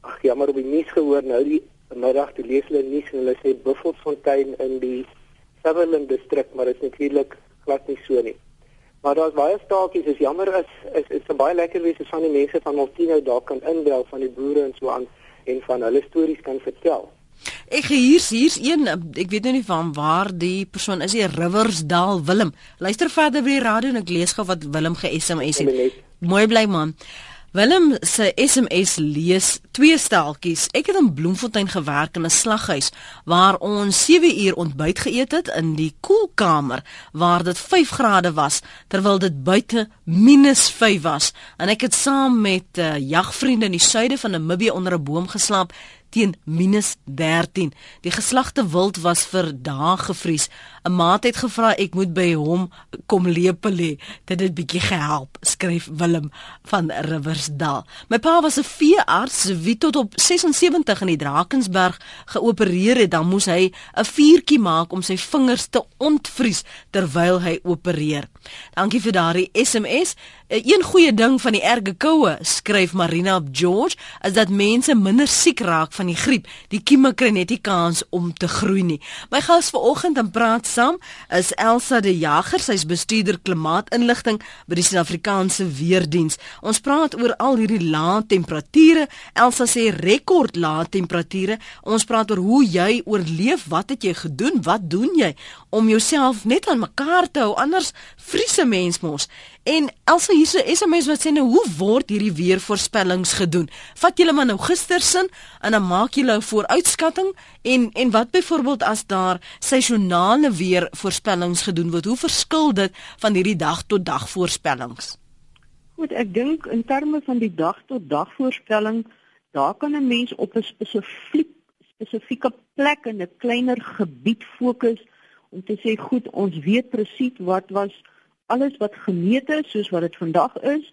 ag ja maar op die nuus gehoor nou die middag toe lees hulle nuus en hulle sê Buffelsfontein in die Sutherland distrik maar dit is natuurlik glad nie so nie. Maar daar's baie staakies is jammer is is is 'n baie lekker wees as van die mense van Maltino daar kan inbel van die boere en so aan en van hulle stories kan vertel. Ek hier's hier's een ek weet nou nie van waar die persoon is die Riversdal Willem. Luister verder by die radio en ek lees gou wat Willem ge-SMS het. Mooi bly man. Willem se SMS lees twee steltjies. Ek het in Bloemfontein gewerk in 'n slaghuis waar ons 7 uur ontbyt geëet het in die koelkamer waar dit 5 grade was terwyl dit buite minus 5 was. En ek het saam met uh, jagvriende in die suide van Namibië onder 'n boom geslaap teen minus 13. Die geslagte wild was vir dae gevries. 'n Maat het gevra ek moet by hom kom lepel lê. Dit het bietjie gehelp, skryf Willem van Riversdal. My pa was 'n veearts wie tot op 76 in die Drakensberg geopereer het. Dan moes hy 'n vuurtjie maak om sy vingers te ontvries terwyl hy opereer. Dankie vir daardie SMS. Een goeie ding van die erge koue, skryf Marina op George, is dat mense minder siek raak van die griep. Die kieme kry net nie kans om te groei nie. My gas vanoggend en praat saam is Elsa de Jager, sy's bestuurder klimaatinligting by die Suid-Afrikaanse Weerdiens. Ons praat oor al hierdie lae temperature. Elsa sê rekord lae temperature. Ons praat oor hoe jy oorleef, wat het jy gedoen? Wat doen jy om jouself net aan mekaar te hou? Anders vries 'n mens mos. En Elsa hier so SMS wat sê nou hoe word hierdie weervoorspellings gedoen? Vat julle maar nou gistersin en dan maak julle 'n vooruitskatting en en wat byvoorbeeld as daar seisonale weervoorspellings gedoen word? Hoe verskil dit van hierdie dag tot dag voorspellings? Goed, ek dink in terme van die dag tot dag voorspelling daar kan 'n mens op 'n spesifiek spesifieke plek in 'n kleiner gebied fokus om te sê goed, ons weet presies wat was alles wat gemeet is soos wat dit vandag is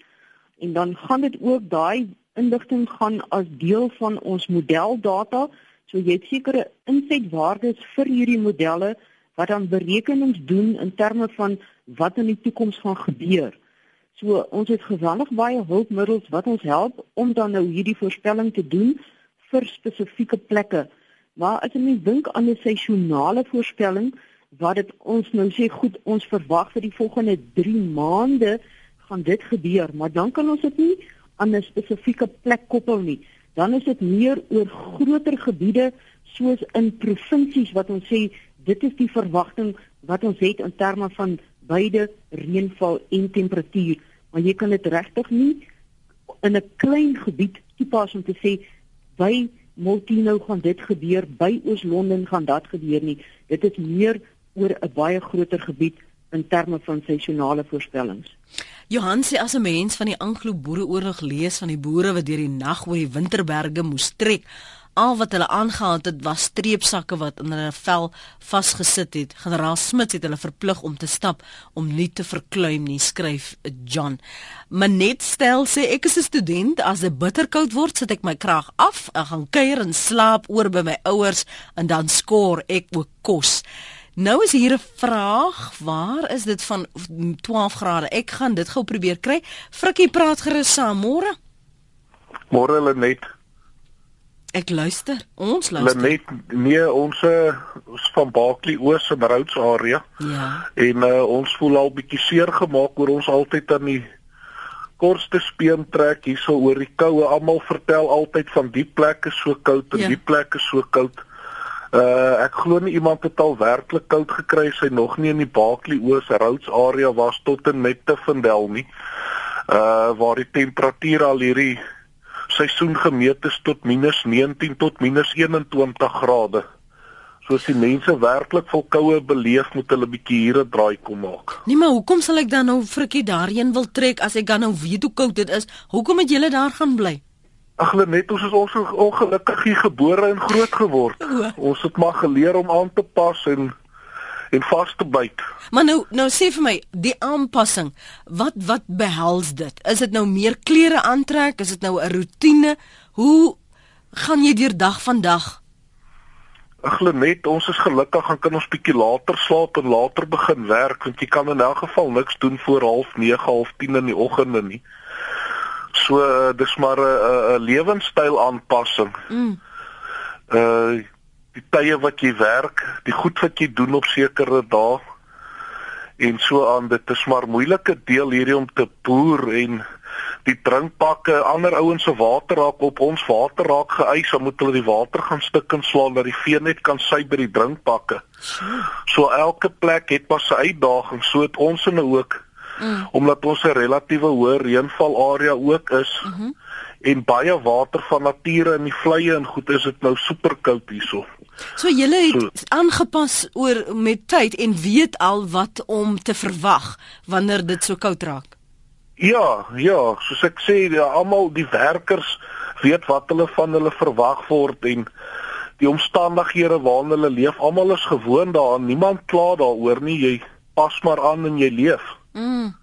en dan gaan dit ook daai inligting gaan as deel van ons modeldata so jy het sekere insetwaardes vir hierdie modelle wat dan berekenings doen in terme van wat in die toekoms gaan gebeur. So ons het geweldig baie hulpmiddels wat ons help om dan nou hierdie voorspelling te doen vir spesifieke plekke. Maar as jy dink aan 'n seisonale voorspelling wat dit ons nou sê goed ons verwag vir die volgende 3 maande gaan dit gebeur, maar dan kan ons dit nie aan 'n spesifieke plek koppel nie. Dan is dit meer oor groter gebiede soos in provinsies wat ons sê dit is die verwagting wat ons het in terme van beide reënval en temperatuur, maar jy kan dit regtig nie in 'n klein gebied toepas om te sê by Multino gaan dit gebeur, by Oos-London gaan dit gebeur nie. Dit is meer oor 'n baie groter gebied in terme van seisonale voorspellings. Johan sê as 'n mens van die Anglo-Boereoorlog lees van die boere wat deur die nag oor die winterberge moes trek, al wat hulle aangehaal het was streepsakke wat in hulle vel vasgesit het. Generaal Smit het hulle verplig om te stap om nie te verkleum nie, skryf John. Manet stel sê ek is 'n student, as dit bitterkoud word, sit ek my krag af, ek gaan kuier en slaap oor by my ouers en dan skoor ek ook kos. Nou is hier 'n vraag, waar is dit van 12 grade? Ek gaan dit gou probeer kry. Frikkie praat gerus saam môre. Môre hulle net. Ek luister. Ons luister. Hulle net nee, ons uh, is van Baaklie Oos en Rhodes area. Ja. En uh, ons voel al bietjie seer gemaak oor ons altyd aan die kortste speen trek hierso oor die koue. Almal vertel altyd van die plek is so koud en ja. die plek is so koud. Uh ek glo nie iemand het al werklik koud gekry sy nog nie in die Baaklie Oos Rhodes area was tot en met te Vindel nie. Uh waar die temperatuur al hierdie seisoen gemeet is tot -19 tot -21 grade. So as die mense werklik vol koue beleef, moet hulle bietjie hier 'n draai kom maak. Nee, maar hoekom sal ek dan nou frikkie daarheen wil trek as ek dan nou weet hoe koud dit is? Hoekom het julle daar gaan bly? Ag net ons is ons ongelukkig hier gebore en groot geword. Ons het maar geleer om aan te pas en en vas te byt. Maar nou nou sê vir my, die aanpassing, wat wat behels dit? Is dit nou meer klere aantrek? Is dit nou 'n rotine? Hoe gaan jy deur dag van dag? Ag net, ons is gelukkig gaan kan ons bietjie later slaap en later begin werk want jy kan in elk geval niks doen voor 09:30, 10:00 in die oggende nie. So uh, dis maar 'n uh, 'n lewenstyl aanpassing. Mm. Uh die tye wat jy werk, die goed wat jy doen op sekere dae en so aan dit is maar moeilike deel hierdie om te boer en die drinkpakke ander ouens se water raak op ons water raak geëis dan moet hulle die water gaan stik en slaan dat die vee net kan sy by die drinkpakke. So elke plek het pas sy uitdagings so het ons in 'n ook mm. omdat ons 'n relatiewe hoë reënval area ook is mm -hmm. en baie water van nature in die vleie en goed is dit nou super koud hierso. So julle het so, aangepas oor met tyd en weet al wat om te verwag wanneer dit so koud raak. Ja, ja, soos ek sê, ja, almal die werkers weet wat hulle van hulle verwag word en die omstandighede waarin hulle leef, almal is gewoond daaraan. Niemand kla daaroor nie. Jy pas maar aan en jy leef. Mm.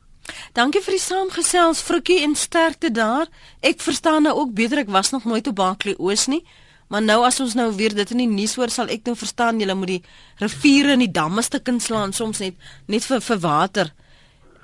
Dankie vir die saamgesels, Frikkie en sterkte daar. Ek verstaan nou ook beter ek was nog nooit op Baaklie Oos nie. Maar nou as ons nou weer dit in die nuus hoor, sal ek nou verstaan jy moet die riviere en die damme stukkend slaan soms net net vir vir water.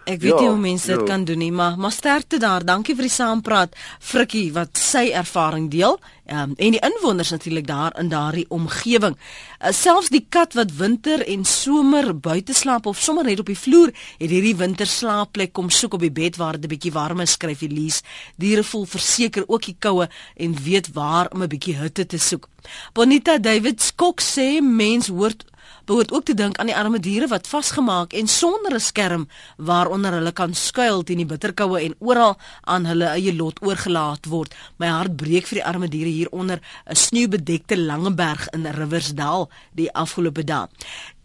Ek weet ja, nie hoe mense dit ja. kan doen nie, maar maar sterkte daar. Dankie vir die saampraat, Frikkie wat sy ervaring deel. Um, en die inwoners natuurlik daar in daardie omgewing. Uh, selfs die kat wat winter en somer buite slaap of sommer net op die vloer, het hierdie winter slaapplek kom soek op die bed waar dit 'n bietjie warmer skryf Elise. Diere voel verseker ook die koue en weet waar om 'n bietjie hitte te soek. Bonita David Skok sê mens hoort behoort ook te dink aan die arme diere wat vasgemaak en sonder 'n skerm waaronder hulle kan skuil teen die bitterkoue en oral aan hulle eie lot oorgelaat word. My hart breek vir die arme diere hier onder 'n sneeubedekte Langeberg in Riversdal die afgelope dag.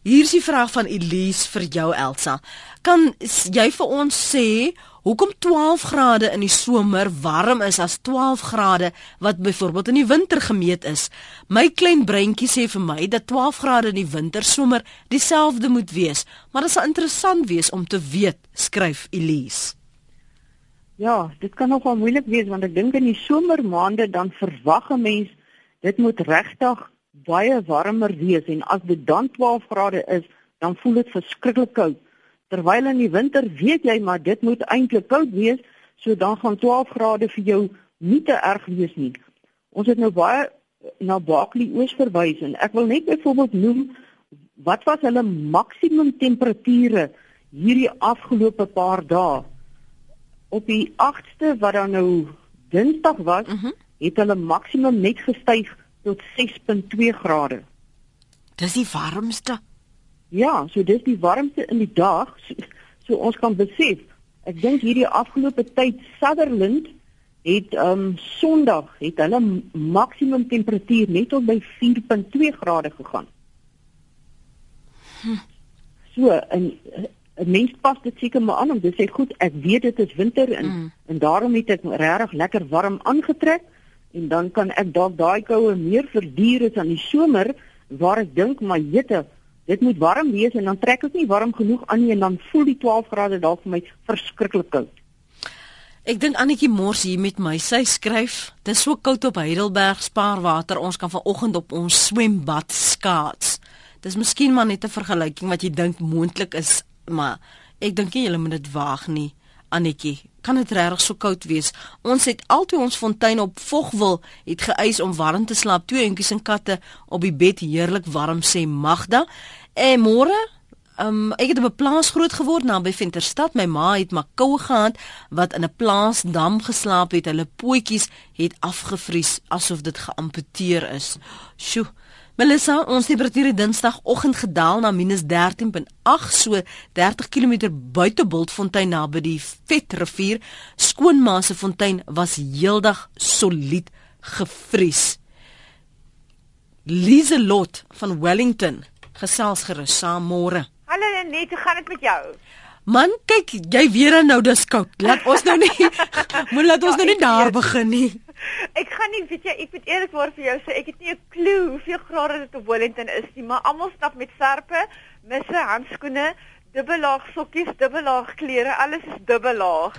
Hier is die vraag van Elise vir jou Elsa. Kan jy vir ons sê hoekom 12 grade in die somer warm is as 12 grade wat byvoorbeeld in die winter gemeet is. My klein breintjie sê vir my dat 12 grade in die winter sommer dieselfde moet wees, maar dit sal interessant wees om te weet, skryf Elise. Ja, dit kan nogal moeilik wees want ek dink in die somermaande dan verwag 'n mens dit moet regtig baie warmer wees en as dit dan 12 grade is, dan voel dit verskriklik koud. Terwyl in die winter weet jy maar dit moet eintlik koud wees, so dan gaan 12 grade vir jou nie te erg wees nie. Ons het nou baie na Bakli oos verwys en ek wil net byvoorbeeld noem wat was hulle maksimum temperature hierdie afgelope paar dae. Op die 8ste wat dan nou Dinsdag was, uh mhm. -huh. het hulle maksimum net gestyg tot 6.2 grade. Dis die warmste. Ja, so dis die warmste in die dag. So, so ons kan besef, ek dink hierdie afgelope tyd Sutherland het ehm um, Sondag het hulle maksimum temperatuur net op by 4.2 grade gegaan. Hm. So en 'n mens pas dit seker maar aan om te sê goed, ek weet dit is winter en mm. en daarom het ek regtig lekker warm aangetrek en dan kan ek dalk daai koue meer verduur as aan die somer waar ek dink maar jette Dit moet warm wees en dan trek ek nie warm genoeg aan nie en dan voel die 12 grade dalk vir my verskriklik koud. Ek dink Annetjie Mors hier met my. Sy skryf: "Dit is so koud op Heidelberg Spaarwater. Ons kan vanoggend op ons swembad skaats." Dis miskien maar net 'n vergelyking wat jy dink moontlik is, maar ek dink jy moet dit waag nie. Annetjie, kan dit regtig so koud wees? Ons het altyd ons fontein op Vogwil het geëis om warm te slaap. Twee hondjies en katte op die bed heerlik warm sê Magda. En môre, um, ek het op 'n plaas groot geword naby Venterstad. My ma het maar koue gehad wat in 'n plaasdam geslaap het. Hulle pootjies het afgevries asof dit geamputeer is. Sjoe. Melissa, ons temperatuur het Dinsdagoggend gedaal na -13.8, so 30 km buite Bultfontein naby die Vetrivier. Skoonma se fontein was heeldag solied gevries. Lieselot van Wellington gesels gerus saam môre. Hallo Net, hoe gaan dit met jou? Man, kyk, jy weer nou dis koud. Laat ons nou nie moet laat ons ja, nou nie daar begin nie. Ek gaan nie, weet jy, ek moet eerlikwaar vir jou sê, ek het nie 'n klou hoeveel grade dit op Wellington is nie, maar almal stap met serpe, misse, handskoene, dubbellaag sokkies, dubbellaag klere, alles is dubbellaag.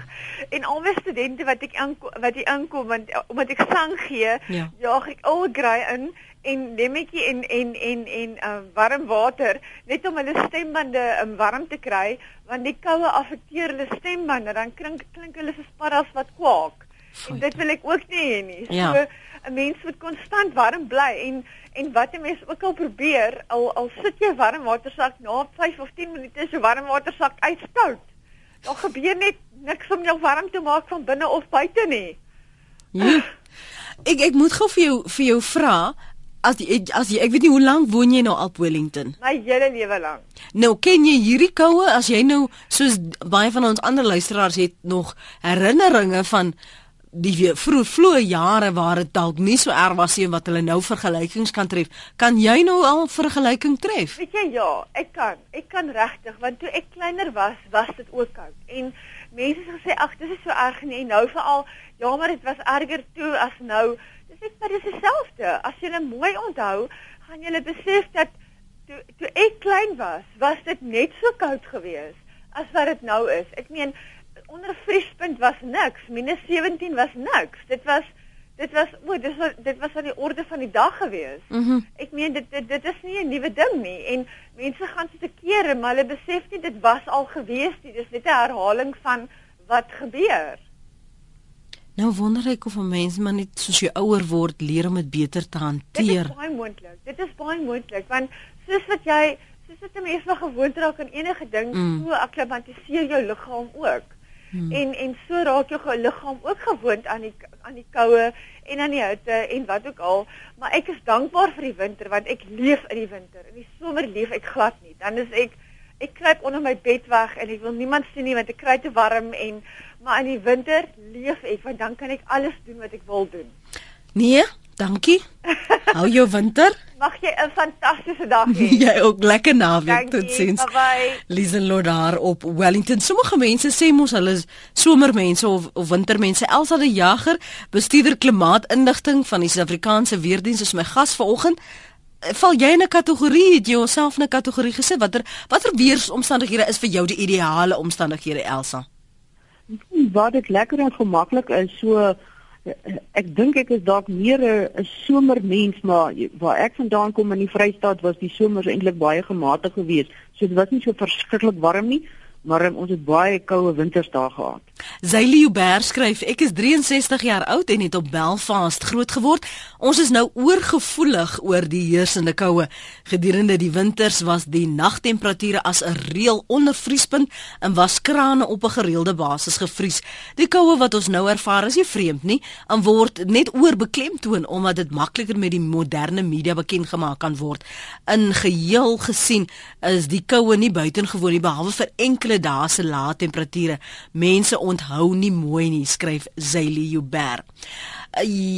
En al my studente wat ek wat jy inkom want omdat ek sang gee, ja. jaag ek al grey in en lemmetjie en en en en uh, warm water net om hulle stembande um, warm te kry want die koue affekteer hulle stembande dan klink klink hulle soos paddas wat kwak en dit wil ek ook nie hê nie ja. so 'n mens moet konstant warm bly en en wat 'n mens ook al probeer al al sit jy warm watersak na 5 of 10 minute so warm watersak ijskoud dan gebeur net niks om jou warm te maak van binne of buite nie ja. ek ek moet gou vir jou vir jou vra As jy as jy ek weet nie hoe lank woon jy nou al Wellington? My hele lewe lank. Nou ken jy hierdie koue as jy nou soos baie van ons ander luisteraars het nog herinneringe van die vroeë vloe jare waar dit dalk nie so erg was nie wat hulle nou vergelykings kan tref. Kan jy nou al vergelyking tref? Weet jy ja, ek kan. Ek kan regtig want toe ek kleiner was, was dit ook koud. En mense het gesê ag, dis is so erg nie. Nou veral ja, maar dit was erger toe as nou dit maar dis dieselfde. As jy mooi onthou, gaan jy besef dat toe toe ek klein was, was dit net so koud geweest as wat dit nou is. Ek meen onder vriespunt was niks, -17 was niks. Dit was dit was o, dit was dit was aan die orde van die dag geweest. Mm -hmm. Ek meen dit, dit dit is nie 'n nuwe ding nie en mense gaan se te kere, maar hulle besef nie dit was al geweest nie. Dis net 'n herhaling van wat gebeur. Nou wonder ek of 'n mens maar net soos jy ouer word leer om dit beter te hanteer. Dit is baie moontlik. Dit is baie moontlik want soos wat jy soos wat 'n mens nog gewoond raak aan enige ding, mm. so akklimatiseer jou liggaam ook. Mm. En en so raak jou liggaam ook gewoond aan die aan die koue en aan die hitte en wat ook al. Maar ek is dankbaar vir die winter want ek leef in die winter. In die somer leef ek glad nie. Dan is ek ek kruip onder my bed weg en ek wil niemand sien nie want ek kry te warm en maar in die winter leef ek want dan kan ek alles doen wat ek wil doen. Nee, Dankie. Hou jou winter. Mag jy 'n fantastiese dag hê. Jy ook lekker naweek totsiens. bye-bye. Lieselot daar op Wellington. Sommige mense sê mos hulle is somermense of, of wintermense. Elsa de Jager, bestuurder klimaatinligting van die Suid-Afrikaanse Weerdienste is my gas vanoggend. Val jy in 'n kategorie? Het jy jouself in 'n kategorie gesit? Watter watter weeromstandighede is vir jou die ideale omstandighede, Elsa? Waar dit lekker en gemaklik is, so ek dink ek is dalk meer 'n somermens, maar waar ek vandaan kom in die Vrystaat was die somers eintlik baie gematig geweest. So dit was nie so verskriklik warm nie, maar um, ons het baie koue winters daar gehad. Zayli Uber skryf: Ek is 63 jaar oud en het op Belfast groot geword. Ons is nou oorgevoelig oor die heersende koue. Gedurende die winters was die nagtemperature as 'n reël onder vriespunt en was krane op 'n gereelde basis gevries. Die koue wat ons nou ervaar is nie vreemd nie en word net oorbeklemtoon omdat dit makliker met die moderne media bekend gemaak kan word. In geheel gesien is die koue nie buitengewoon nie behalwe vir enkele dae se lae temperature. Mense onthou nie mooi nie, skryf Zayli Uber.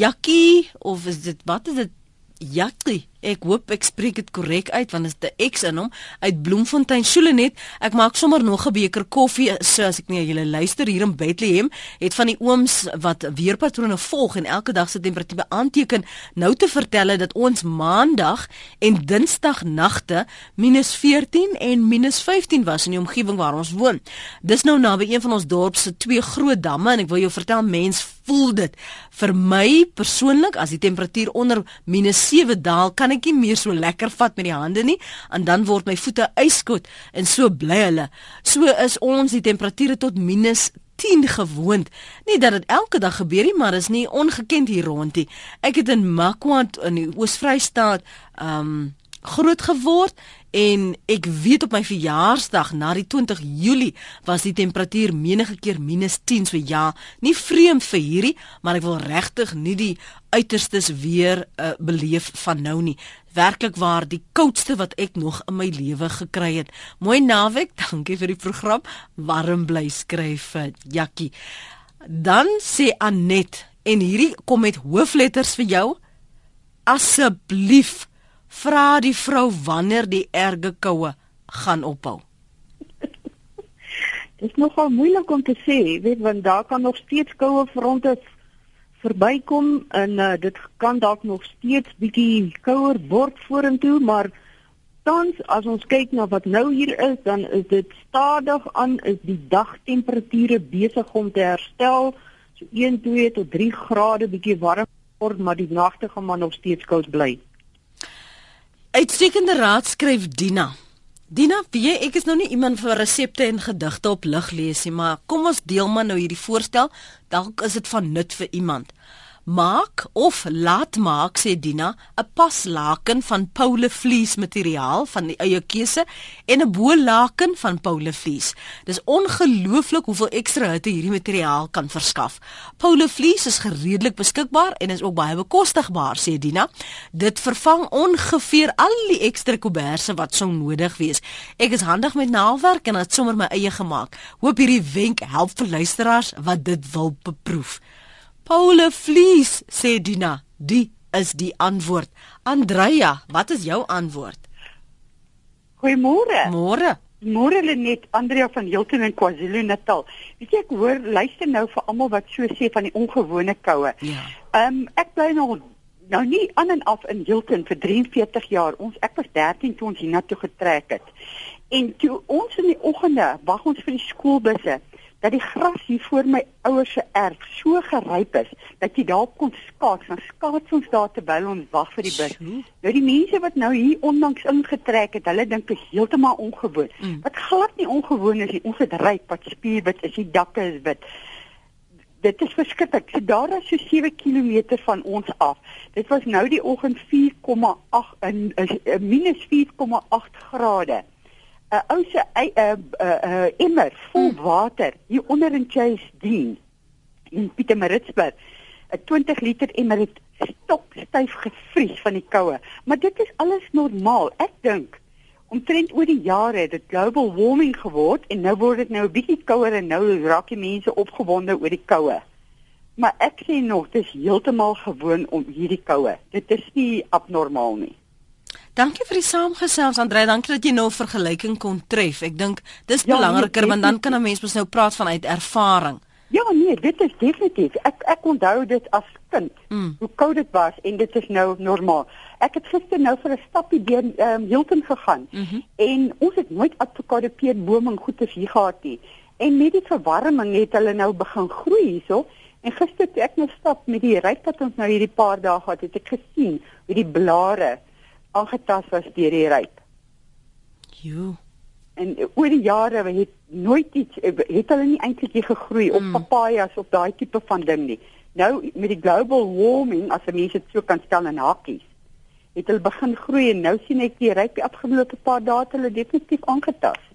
Jakkie of is dit wat is dit? Jakkie. Ek hoop ek spreek dit korrek uit want dit is 'n X in hom uit Bloemfontein Soelenet. Ek maak sommer nog 'n beker koffie so as ek nie julle luister hier in Bethlehem het van die ooms wat weerpatrone volg en elke dag se temperatuur aanteken nou te vertel dat ons maandag en dinsdag nagte -14 en -15 was in die omgewing waar ons woon. Dis nou naby een van ons dorp se twee groot damme en ek wil jou vertel mens voel dit. Vir my persoonlik as die temperatuur onder -7 daal kan ek nie meer so lekker vat met die hande nie en dan word my voete yskoud en so bly hulle. So is ons die temperature tot minus 10 gewoond. Nie dat dit elke dag gebeur nie, maar is nie ongekend hier rondie. Ek het in Makwant in die Oos-Vrystaat um groot geword en ek weet op my verjaarsdag na die 20 Julie was die temperatuur menige keer minus 10 so ja, nie vreemd vir hierdie, maar ek wil regtig nie die uiterstes weer uh, beleef van nou nie. Werklik waar die koudste wat ek nog in my lewe gekry het. Mooi naweek, dankie vir die program. Warm bly skryf vir Jakkie. Dan sê Anet en hierdie kom met hoofletters vir jou. Asseblief vra die vrou wanneer die erge koue gaan ophou. Dit is nogal moeilik om te sê, weet want daar kan nog steeds koue fronte verbykom en uh, dit kan dalk nog steeds bietjie kouer word vorentoe, maar tans as ons kyk na wat nou hier is, dan is dit stadig aan is die dagtemperature besig om te herstel, so 1, 2 tot 3 grade bietjie warm word, maar die nagte gaan maar nog steeds koud bly. Uitstekende raad skryf Dina. Dina, jy, ek is nou nie iemand vir resepte en gedigte op lig lees nie, maar kom ons deel maar nou hierdie voorstel, dalk is dit van nut vir iemand. Maak of laat maak sê Dina 'n paslaken van poulevlies materiaal van die eie keuse en 'n bolaken van poulevlies. Dis ongelooflik hoeveel ekstra hitte hierdie materiaal kan verskaf. Poulevlies is redelik beskikbaar en is ook baie bekostigbaar sê Dina. Dit vervang ongeveer al die ekstra kuberse wat sou nodig wees. Ek is handig met naaldwerk en het sommer my eie gemaak. Hoop hierdie wenk help vir luisteraars wat dit wil beproef. Paule Vlies sê Dina, die is die antwoord. Andrea, wat is jou antwoord? Goeiemôre. Môre. Môre Lenet, Andrea van Hilton in KwaZulu-Natal. Weet jy ek hoor luister nou vir almal wat so sê van die ongewone koue. Ja. Ehm um, ek bly nog nou nie aan en af in Hilton vir 43 jaar. Ons ek was 13 toe ons hiernatoe getrek het. En toe ons in die oggende wag ons vir die skoolbusse dat die gras hier voor my ouers se erf so geryp is dat jy daarop kon skaats, dan skaats ons daar terwyl ons wag vir die bus. Nou die mense wat nou hier onlangs ingetrek het, hulle dink dit is heeltemal ongewoon. Mm. Wat glad nie ongewoon is nie. Ons het ryp, wat spierwit is, die dakke is wit. Dit is verskriklik. So daar is so 7 km van ons af. Dit was nou die oggend 4,8 in minus 4,8 grade. 'n ou se 'n 'n emmer vol hmm. water hier onder in Chase Dean in Pietermaritzburg. 'n 20 liter emmer het stokstyf gevries van die koue. Maar dit is alles normaal. Ek dink omtrent oor die jare het dit global warming geword en nou word dit nou 'n bietjie kouer en nou raak die mense opgewonde oor die koue. Maar ek sê nog, dit is heeltemal gewoon om hierdie koue. Dit is nie abnormaal nie. Dankie vir die saamgesels Andre, dankie dat jy nou 'n vergelyking kon tref. Ek dink dis ja, belangriker nee, want dan kan 'n mens mos nou praat vanuit ervaring. Ja nee, dit is definitief. Ek ek onthou dit as kind. Mm. Hoe koud dit was en dit is nou normaal. Ek het gister nou vir 'n stapie deur ehm um, Hilton gegaan mm -hmm. en ons het nooit avokado peerbome en goeie hier gehad nie. En met die verwarming het hulle nou begin groei hierso. En gister toe ek nou stap met die ryk wat ons nou hierdie paar dae gehad het, het ek gesien hoe die blare aangetast was deur die ryp. Jo. En oor die jare het nooit iets het hulle nie eintlik gegroei mm. op papajas of daai tipe van ding nie. Nou met die global warming as mense dit so kan stel in hakies, het hulle begin groei en nou sien ek die ryp die afgelope paar dae het hulle definitief aangetast.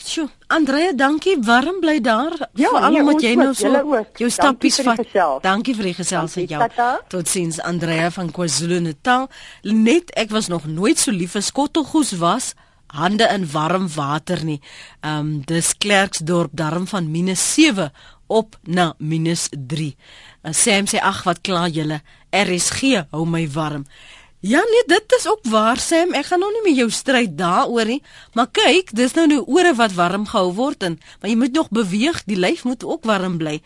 Sjoe, Andrea, dankie. Warm bly daar. Ja, Veral nee, omdat jy nou so jou stappies vat. Dankie vir die gesels met jou. Totsiens Andrea van KwaZulu-Natal. Net ek was nog nooit so lief vir skottelgoes was hande in warm water nie. Ehm um, dis Klerksdorp darm van -7 op na -3. Uh, Sam sê ag wat kla julle. RSG hou my warm. Ja nee, dit is ook waar Sam. Ek gaan nou nie met jou stryd daaroor nie, maar kyk, dis nou nou ore wat warm gehou word en maar jy moet nog beweeg, die lyf moet ook warm bly.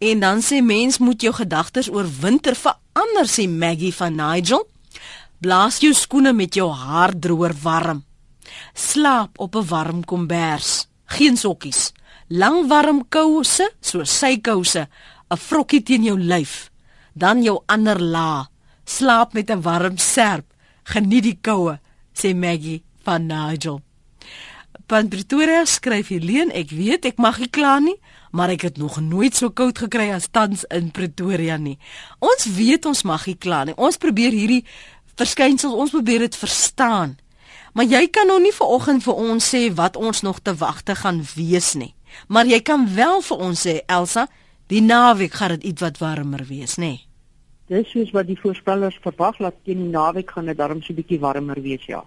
En dan sê mens moet jou gedagtes oor winter verander sê Maggie van Nigel. Blaas jou skoene met jou haardroër warm. Slaap op 'n warm kombers. Geen sokkies. Lang warm kouse, so sy kouse, 'n vrokkie teen jou lyf. Dan jou ander la. Slaap met 'n warm serp. Geniet die koue, sê Maggie van Nigel. Van Pretoria skryf Helene, ek weet ek mag nie kla nie, maar ek het nog nooit so koud gekry as tans in Pretoria nie. Ons weet ons mag nie kla nie. Ons probeer hierdie verskynsels, ons probeer dit verstaan. Maar jy kan nou nie vanoggend vir ons sê wat ons nog te wagte gaan wees nie. Maar jy kan wel vir ons sê Elsa, die naweek gaan dit ietwat warmer wees, nê? Dis soos wat die voorspellers verwag dat teen die naweek gaan dit darm so bietjie warmer wees, ja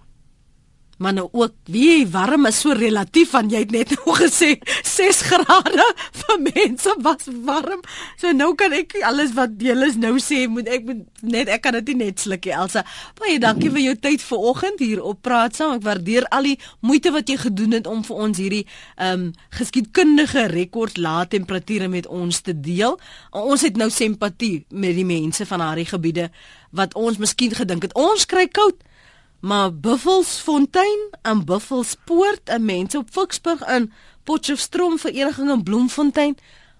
maar nou ook wie warm is so relatief want jy het net nou gesê 6 grade vir mense was warm. So nou kan ek alles wat julle nou sê moet ek moet net ek kan dit net slukkie Elsa. Baie dankie vir jou tyd vanoggend hier op praat saam. Ek waardeer al die moeite wat jy gedoen het om vir ons hierdie ehm um, geskiedkundige rekord lae temperature met ons te deel. Ons het nou simpatie met die mense van daardie gebiede wat ons miskien gedink het ons kry koud maar Buffelsfontein en Buffelspoort en mense op Ficksburg in Potchefstroom vereniging in Bloemfontein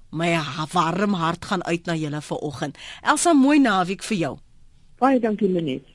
my warm hart gaan uit na julle vanoggend Elsa mooi naweek vir jou. Baie dankie Lenet